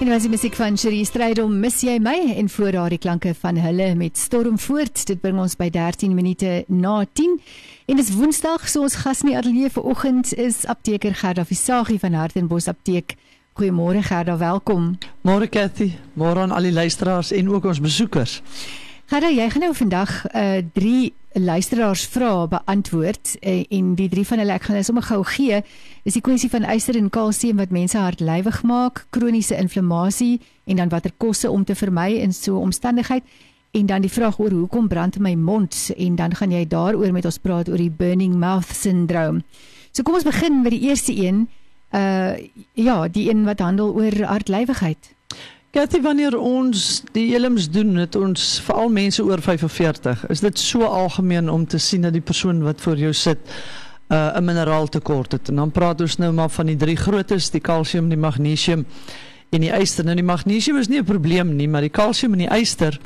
En was die musiek van Cherie Strydom Miss jy my en voor haar die klanke van hulle met Stormvoort. Dit bring ons by 13 minute na 10. En dis Woensdag, so ons gas in die ateljee vanoggend is apteker Gerda Visagie van Hartenbos Apteek. Goeiemôre Gerda, welkom. Môre Cathy, môre aan al die luisteraars en ook ons besoekers. Gerda, jy gaan nou vandag uh drie luisteraars vrae beantwoord uh, en die drie van hulle ek gaan nou sommer gou gee is die kwessie van yster en kalsium wat mense hartlywig maak, kroniese inflammasie en dan watter kosse om te vermy in so 'n omstandigheid en dan die vraag oor hoekom brand my mond en dan gaan jy daaroor met ons praat oor die burning mouth syndrome. So kom ons begin met die eerste een. Uh ja, die een wat handel oor hartlywigheid. Kathy, wanneer ons die elms doen, het ons veral mense oor 45, is dit so algemeen om te sien dat die persoon wat voor jou sit uh, 'n mineraaltekort het. En dan praat ons nou maar van die drie grootes, die kalsium, die magnesium en die yster. Nou die magnesium is nie 'n probleem nie, maar die kalsium en die yster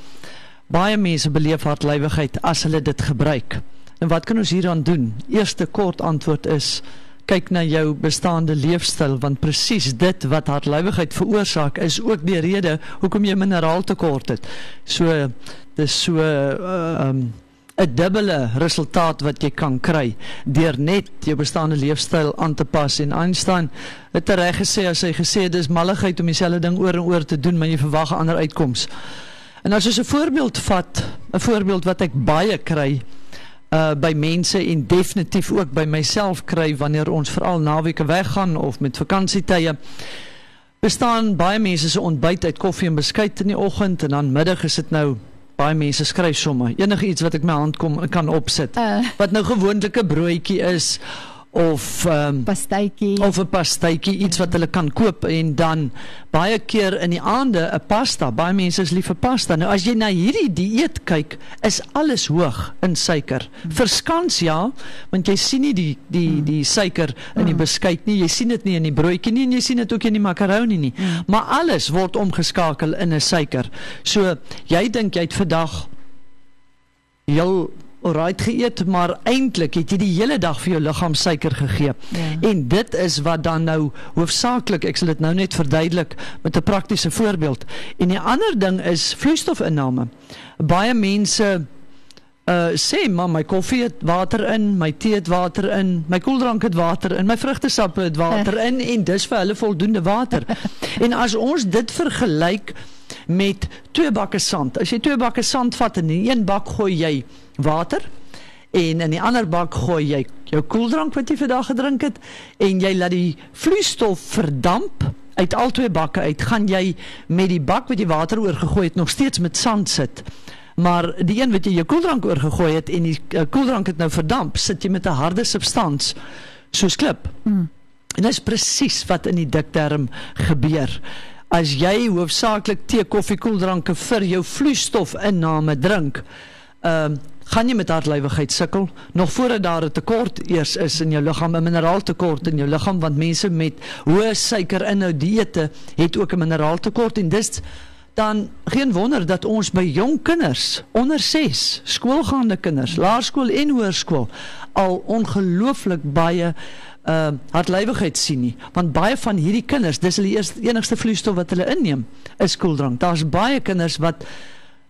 baie mense beleef hartlywigheid as hulle dit gebruik. En wat kan ons hieraan doen? Eerste kort antwoord is kyk na jou bestaande leefstyl want presies dit wat hartlywigheid veroorsaak is ook die rede hoekom jy mineraaltekort het. So dis so uh, um 'n dubbele resultaat wat jy kan kry deur net jou bestaande leefstyl aan te pas en Einstein het reg gesê as hy gesê dis malligheid om dieselfde ding oor en oor te doen maar jy verwag 'n ander uitkoms. En as ons 'n voorbeeld vat, 'n voorbeeld wat ek baie kry uh by mense en definitief ook by myself kry wanneer ons veral naweke weggaan of met vakansietye bestaan baie mense se ontbyt uit koffie en beskuit in die oggend en dan middag is dit nou baie mense skryf sommer enige iets wat ek my hand kom kan opsit. Uh. wat nou gewoonlik 'n broodjie is of um, pastytjie of 'n pastytjie iets wat hulle kan koop en dan baie keer in die aande 'n pasta baie mense is lief vir pasta nou as jy na hierdie dieet kyk is alles hoog in suiker mm. verskans ja want jy sien nie die die mm. die suiker in die beskuit nie jy sien dit nie in die broodjie nie en jy sien dit ook in die makaroni nie mm. maar alles word omgeskakel in 'n suiker so jy dink jy het vandag jou alright geëet, maar eintlik het jy die hele dag vir jou liggaam suiker gegee. Ja. En dit is wat dan nou hoofsaaklik, ek sal dit nou net verduidelik met 'n praktiese voorbeeld. En die ander ding is vloeistofinname. Baie mense uh sê maar my koffie het water in, my tee het water in, my koeldrank het water in, my vrugtesap het water in en dis vir hulle voldoende water. en as ons dit vergelyk met twee bakke sand. As jy twee bakke sand vat en in een bak gooi jy water. En in die ander bak gooi jy jou koeldrank wat jy vandag gedrink het en jy laat die vloeistof verdamp uit al twee bakke uit. Gaan jy met die bak wat jy water oorgegooi het nog steeds met sand sit. Maar die een wat jy jou koeldrank oorgegooi het en die uh, koeldrank het nou verdamp sit jy met 'n harde substans soos klip. Mm. en dit is presies wat in die dikterm gebeur. As jy hoofsaaklik tee koffie koeldranke vir jou vloeistof inname drink ehm uh, gaan jy met hartlywigheid sukkel? Nog voordat daar 'n tekort eers is in jou liggaam 'n mineraaltekort in jou liggaam want mense met hoë suikerinhoud dieete het ook 'n mineraaltekort. En dis dan geen wonder dat ons by jong kinders onder 6 skoolgaande kinders laerskool en hoërskool al ongelooflik baie uh hartlywigheid sien nie. Want baie van hierdie kinders dis hulle eerste enigste vloeistof wat hulle inneem is koeldrank. Daar's baie kinders wat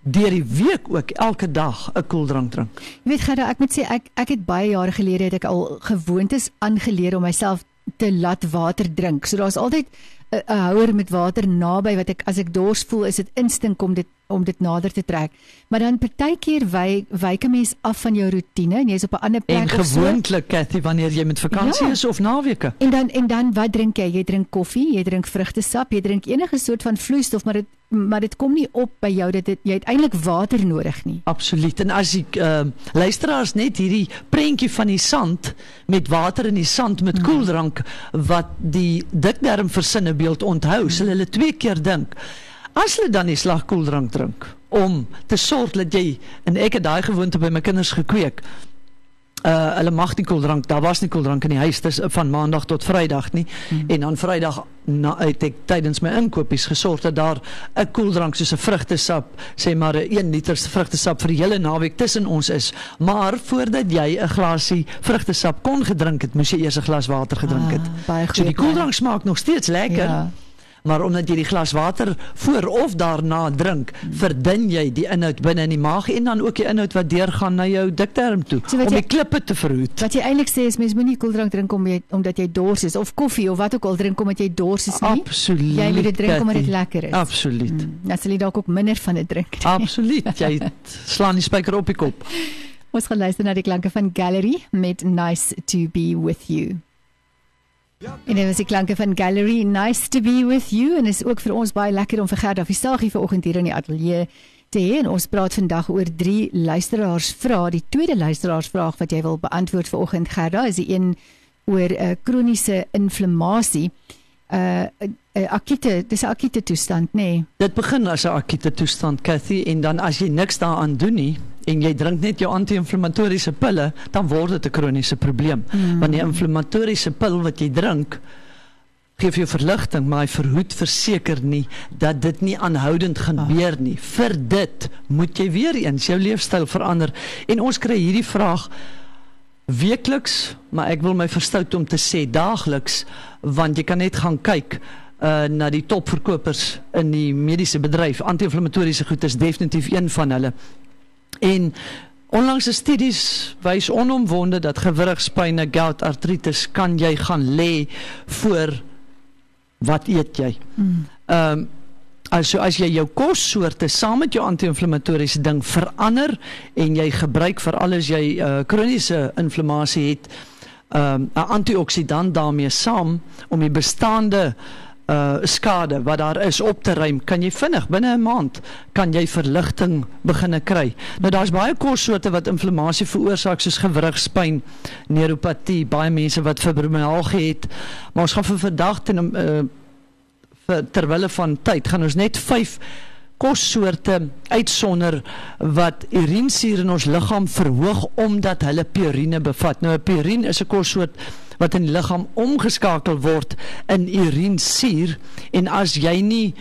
deur die week ook elke dag 'n koeldrank drink. Jy weet Gerda, ek moet sê ek ek het baie jare gelede het ek al gewoontes aangeleer om myself te laat water drink. So daar's altyd 'n houer met water naby wat ek as ek dors voel, is dit instink om dit om dit nader te trek. Maar dan partykeer wy wyk 'n mens af van jou rotine en jy's op 'n ander plek en gewoonlik so. Cathy wanneer jy met vakansie ja. is of naweke. En dan en dan wat drink jy? Jy drink koffie, jy drink vrugtesap, jy drink enige soort van vloeistof, maar dit maar dit kom nie op by jou dat dit jy het eintlik water nodig nie. Absoluut. En as ek uh, luisteraars net hierdie prentjie van die sand met water in die sand met hmm. koeldrank wat die dikdarm versinne beeld onthou, hmm. sal hulle twee keer dink as hulle dan die slagkoeldrank drink om te sorg dat jy en ek het daai gewoonte by my kinders gekweek. Uh hulle mag nie koeldrank, daar was nie koeldrank in die huis dis van maandag tot vrydag nie. Hmm. En dan vrydag na uit ek tydens my inkopies gesorg dat daar 'n koeldrank soos 'n vrugtesap, sê maar 'n 1 liter vrugtesap vir die hele naweek tussen ons is. Maar voordat jy 'n glasie vrugtesap kon gedrink het, moes jy eers 'n glas water gedrink het. Ah, so die koeldrank smaak nog steeds lekker. Ja maar omdat jy die glas water voor of daarna drink, verdun jy die inhoud binne in die maag en dan ook die inhoud wat deurgaan na jou dikterm toe So om jy- die klippe te verhoed. Wat jy eintlik sê is mens moenie koeldrank drink om jy, omdat jy dors is of koffie of wat ook al drink omdat jy dors is nie. Absoluut. Jy moet dit drink omdat dit lekker is. Absoluut. Mm, Dan sal jy dalk ook minder van dit drink. Absoluut. Jy slaan die spyker op die kop. Ons gaan luister na die klanke van Gallery met Nice to be with you. En dit was die klanke van Gallery Nice to be with you en is ook vir ons baie lekker om vir Gerda Visagie vanoggend hier in die ateljee te hê ons praat vandag oor drie luisteraars vrae. Die tweede luisteraarsvraag wat jy wil beantwoord vanoggend Gerda is die een oor 'n uh, kroniese inflammasie. 'n uh, uh, akute, dis 'n akute toestand, nê? Nee. Dit begin as 'n akute toestand, Cathy, en dan as jy niks daaraan doen nie en jy drink net jou anti-inflammatoriese pille, dan word dit 'n kroniese probleem. Mm. Want die inflammatoriese pil wat jy drink gee vir jou verligting, maar hy verhoed verseker nie dat dit nie aanhoudend gebeur nie. Vir dit moet jy weer eens jou leefstyl verander. En ons kry hierdie vraag weekliks, maar ek wil my verstout om te sê daagliks, want jy kan net gaan kyk uh na die topverkopers in die mediese bedryf. Anti-inflammatoriese goed is definitief een van hulle. En onlangse studies wys onomwonde dat gewrigspyne, gout, artritis kan jy gaan lê voor wat eet jy. Mm. Ehm um, also as jy jou kossoorte saam met jou anti-inflammatoriese ding verander en jy gebruik vir alles jy uh, kroniese inflammasie het, ehm um, 'n antioksidant daarmee saam om die bestaande uh skade wat daar is op te ruim, kan jy vinnig binne 'n maand kan jy verligting beginne kry. Nou daar's baie kossoorte wat inflammasie veroorsaak soos gewrigspyn, neuropatie, baie mense wat fibromialgie het. Maar ons gaan vir vandag ten uh, vir terwille van tyd gaan ons net 5 kossoorte uitsonder wat urinesuur in ons liggaam verhoog omdat hulle purine bevat. Nou 'n purine is 'n kossoort wat in die liggaam omgeskakel word in urinesuur en as jy nie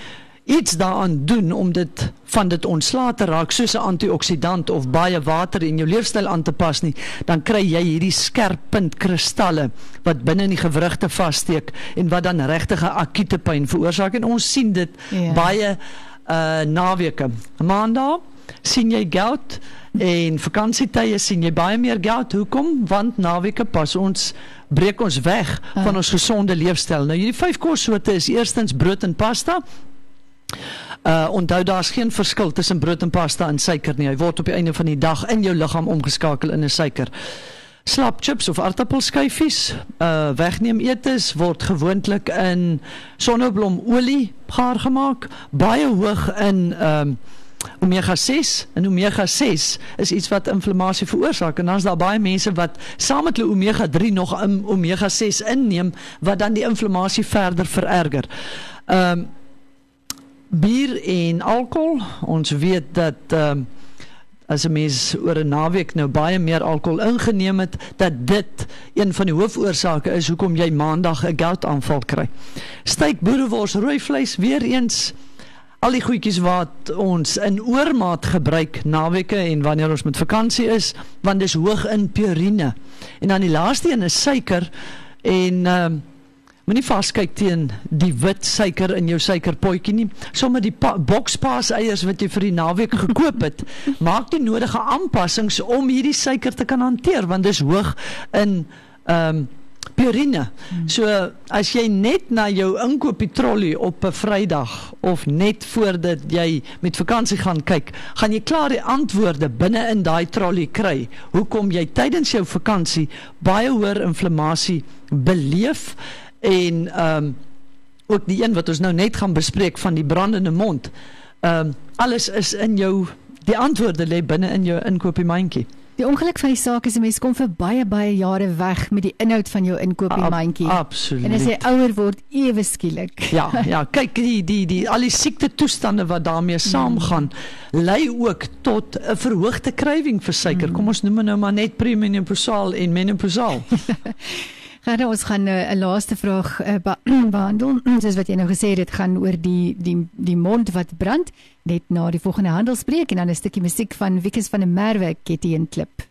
iets daaraan doen om dit van dit ontslae te raak soos 'n antioksidant of baie water in jou leefstyl aan te pas nie, dan kry jy hierdie skerp puntkristalle wat binne in die gewrigte vassteek en wat dan regtig 'n akute pyn veroorsaak en ons sien dit Ja. baie uh naweke. Maandag sien jy gout en vakansietye sien jy baie meer gout. Hoekom? Want naweke pas ons breek ons weg Ah. van ons gesonde leefstyl. Nou hierdie vyf kossoorte is eerstens brood en pasta. Uh onthou daar's geen verskil tussen brood en pasta en suiker nie. Hy word op die einde van die dag in jou liggaam omgeskakel in 'n suiker. Slap chips of aartappelskyfies, uh wegneem eetes word gewoonlik in sonneblomolie gaar gemaak, baie hoog in um omega 6 en omega 6 is iets wat inflammasie veroorsaak en dan's daar baie mense wat saam met hulle omega 3 nog um, omega 6 inneem wat dan die inflammasie verder vererger. Um bier en alkohol, ons weet dat um as 'n mens oor 'n naweek nou baie meer alkohol ingeneem het, dat dit een van die hoofoorsake is hoekom jy maandag 'n gout aanval kry. Steak, boerewors, rooi vleis, weer eens al die goedjies wat ons in oormaat gebruik naweke en wanneer ons met vakansie is, want dis hoog in purine. En dan die laaste een is suiker en ehm um, Moenie vaskyk teen die wit suiker in jou suikerpotjie nie. Sommige die bokspaas eiers wat jy vir die naweek gekoop het, maak die nodige aanpassings om hierdie suiker te kan hanteer want dis hoog in ehm um, purine. So as jy net na jou inkoopie trolley op 'n Vrydag of net voordat jy met vakansie gaan kyk, gaan jy klaar die antwoorde binne in daai trolley kry. Hoekom jy tydens jou vakansie baie hoër inflammasie beleef en ehm um, ook die een wat ons nou net gaan bespreek van die brandende mond. Ehm um, alles is in jou die antwoorde lê binne in jou inkopiesmandjie. Die ongeluk van die saak is 'n mens kom vir baie baie jare weg met die inhoud van jou inkopiesmandjie. Absoluut. En as jy ouer word, ewe skielik. Ja, ja, kyk die die die al die siekte toestande wat daarmee saamgaan, lei ook tot 'n verhoogde krywing vir suiker. Kom ons noem dit nou maar net premenopausaal en menopausaal. Gaan ons gaan 'n uh, laaste vraag uh, be behandel. Soos wat jy nou gesê het, dit gaan oor die die die mond wat brand net na die volgende handelsbreek en dan 'n stukkie musiek van Wikus van der Merwe, Kitty en Klip.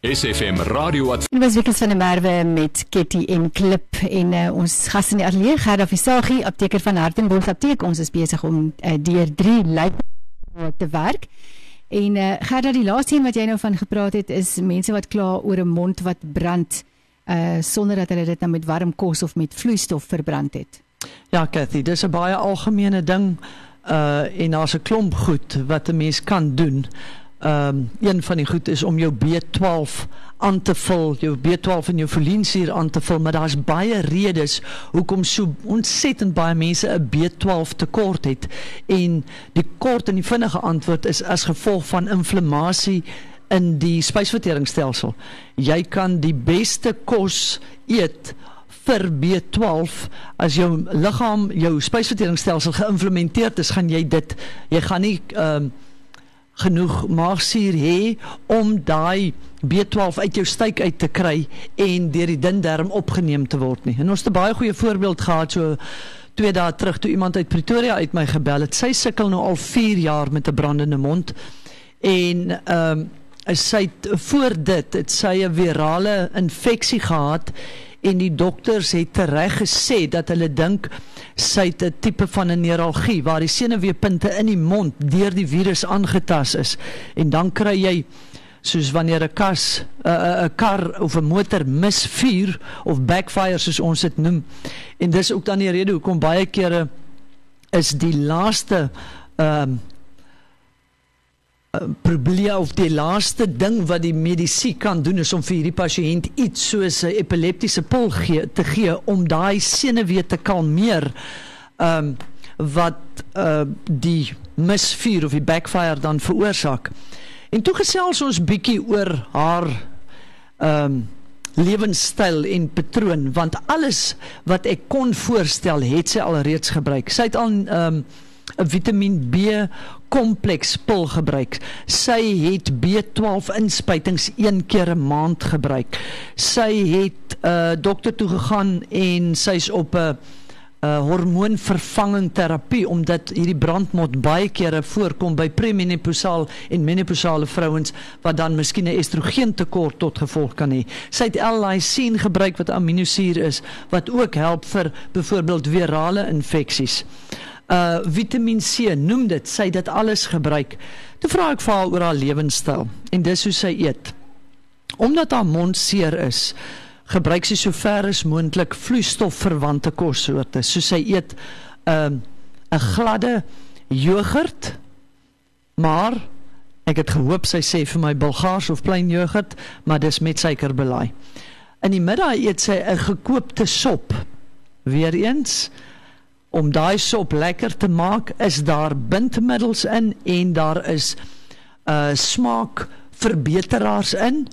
SFM Radio wat Dit was Wikus van der Merwe met Ketty en Klip en uh, ons gas in die ateljee Gerda Visagie apteker van Hartenbos apteek ons is besig om uh, deur 3 lyf te werk en uh, Gerda die laaste een wat jy nou van gepraat het is mense wat kla oor 'n mond wat brand uh, sonder dat hulle dit nou met warm kos of met vloeistof verbrand het Ja Cathy dis 'n baie algemene ding uh en daar's 'n klomp goed wat 'n mens kan doen ehm um, een van die goed is om jou B12 aan te vul, jou B12 en jou folinsuur aan te vul, maar daar's baie redes hoekom so ontsettend baie mense 'n B12 tekort het. En die kort en die vinnige antwoord is as gevolg van inflammasie in die spysverteringsstelsel. Jy kan die beste kos eet vir B12 as jou liggaam, jou spysverteringsstelsel geïmplementeer is, gaan jy dit jy gaan nie ehm um, genoeg maagsuur hê om daai B12 uit jou stuik uit te kry en deur die dun darm opgeneem te word nie. En ons het 'n baie goeie voorbeeld gehad so 2 dae terug toe iemand uit Pretoria uit my gebel het. Sy sukkel nou al 4 jaar met 'n brandende mond en ehm um, sy voor dit het sy 'n virale infeksie gehad en die dokters het reg gesê dat hulle dink sy het 'n tipe van 'n neuralgie waar die senuweepunte in die mond deur die virus aangetas is. En dan kry jy soos wanneer 'n kas 'n 'n kar of 'n motor misvuur of backfire soos ons dit noem. En dis ook dan die rede hoekom baie kere is die laaste ehm um, probleem of die laaste ding wat die medisy kan doen is om vir hierdie pasiënt iets soos 'n epileptiese pil gee te gee om daai senuwee te kalmeer ehm um, wat uh die misvuur of die backfire dan veroorsaak. En toe gesels ons bietjie oor haar ehm um, lewenstyl en patroon want alles wat ek kon voorstel het sy alreeds gebruik. Sy het al ehm um, 'n Vitamiin B kompleks pil gebruik. Sy het B12 inspuitings een keer 'n maand gebruik. Sy het 'n uh, dokter toe gegaan en sy's op 'n uh, hormoonvervanging terapie omdat hierdie brandmot baie kere voorkom by premenopausal en menopausale vrouens wat dan miskien 'n estrogen tekort tot gevolg kan hê. Sy het L-lysine gebruik wat aminosuur is wat ook help vir byvoorbeeld virale infeksies uh Vitamiin C noem dit sy dit alles gebruik. Toe vra ek vir haar oor haar lewenstyl en dis hoe sy eet. Omdat haar mond seer is, gebruik sy sover as moontlik vloeistofverwante kossoorte. So sy eet 'n uh, 'n gladde jogurt, maar ek het gehoop sy sê vir my Bulgaars of plain jogurt, maar dis met suiker belaai. In die middag eet sy 'n gekoopte sop. Weereens om daai sop lekker te maak, is daar bindmiddels in en daar is uh smaak verbeteraars in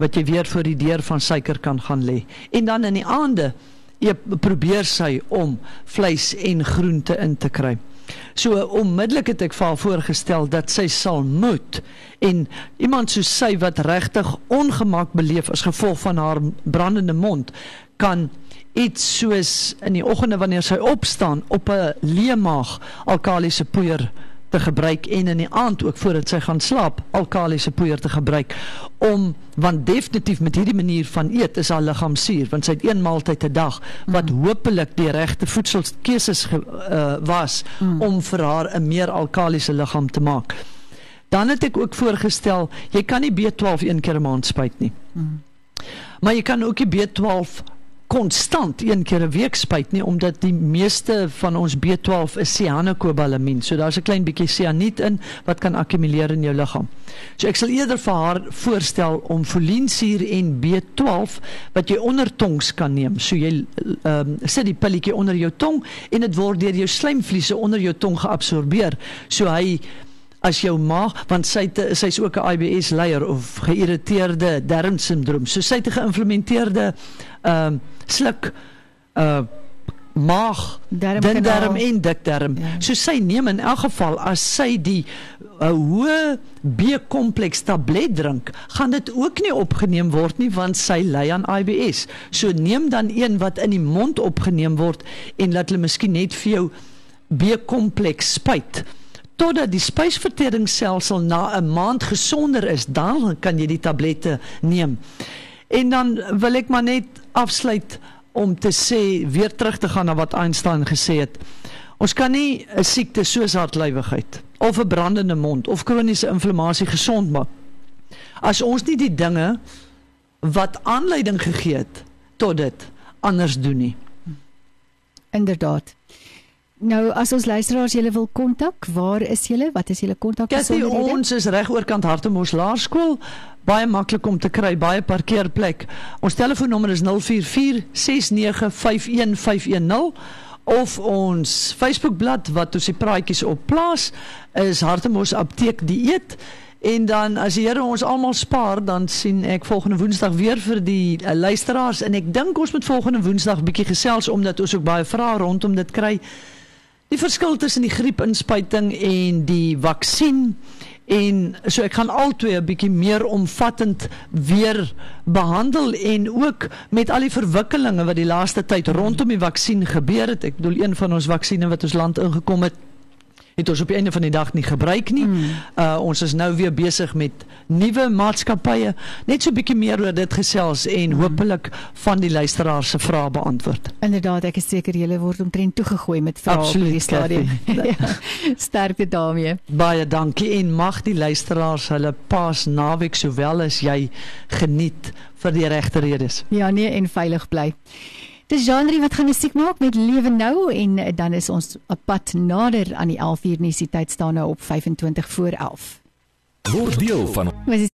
wat jy weer vir die deur van suiker kan gaan lê. En dan in die aande jy probeer sy om vleis en groente in te kry. So onmiddellik het ek vir haar voorgestel dat sy sal moet en iemand soos sy wat regtig ongemak beleef as gevolg van haar brandende mond kan iets soos in die oggende wanneer sy opstaan op 'n leemaag alkalisiese poeier te gebruik en in die aand ook voordat sy gaan slaap alkalisiese poeier te gebruik om want definitief met hierdie manier van eet is haar liggaam suur want sy het een maaltyd 'n dag wat mm. hopelik die regte voedselkeuses uh, was mm. om vir haar 'n meer alkalisiese liggaam te maak. Dan het ek ook voorgestel jy kan nie B12 een keer 'n maand spuit nie. Mm. Maar jy kan ook die B12 konstant een keer 'n week spuit nie omdat die meeste van ons B12 is cyanocobalamin. So daar's 'n klein bietjie cyaniet in wat kan akkumuleer in jou liggaam. So ek sal eerder vir haar voorstel om folinsuur en B12 wat jy ondertongs kan neem. So jy ehm um, sit die pilletjie onder jou tong en dit word deur jou slijmvliese onder jou tong geabsorbeer. So hy as jou maag want sy sy's ook 'n IBS leier of geïrriteerde darmsindroom. So sy het 'n geïmplementeerde ehm uh, sluk uh maag dan darm en dikdarm. Ja. So sy neem in elk geval as sy die uh, hoë B-kompleks tablet drink, gaan dit ook nie opgeneem word nie want sy ly aan IBS. So neem dan een wat in die mond opgeneem word en laat hulle miskien net vir jou B-kompleks spuit totdat die spysverteringsstelsel na 'n maand gesonder is, dan kan jy die tablette neem. En dan wil ek maar net afsluit om te sê weer terug te gaan na wat Einstein gesê het. Ons kan nie 'n siekte soos hartlywigheid of 'n brandende mond of kroniese inflammasie gesond maak as ons nie die dinge wat aanleiding gegee het tot dit anders doen nie. Inderdaad. Nou as ons luisteraars julle wil kontak, waar is julle? Wat is julle kontak besonderhede? Ons is reg oorkant Hartemos Laerskool. Baie maklik om te kry, baie parkeerplek. Ons telefoonnommer is 044 6951510 of ons Facebookblad wat ons die praatjies op plaas is Hartemos Apteek Dieet. En dan as die Here ons almal spaar, dan sien ek volgende Woensdag weer vir die uh, luisteraars en ek dink ons moet volgende Woensdag bietjie gesels omdat ons ook baie vrae rondom dit kry. Die verskil tussen die griepinspuiting en die vaksin en so ek gaan albei 'n bietjie meer omvattend weer behandel en ook met al die verwikkelinge wat die laaste tyd rondom die vaksin gebeur het. Ek bedoel een van ons vaksines wat ons land ingekom het het ons op die einde van die dag nie gebruik nie. Mm. Uh ons is nou weer besig met nuwe maatskappye. Net so 'n bietjie meer oor dit gesels en mm. hopelik van die luisteraars se vrae beantwoord. Inderdaad, ek is seker julle word omtrent toegegooi met vrae op hierdie stadium. ja, sterkte daarmee. Baie dankie en mag die luisteraars hulle paas naweek sowel as jy geniet vir die regte redes. Ja, nee en veilig bly. Dis Jean-Marie wat gaan musiek maak met Lewe Nou en eh, dan is ons op pad nader aan die 11 uur nuus. Die tyd staan nou op 25 voor 11. Word deel van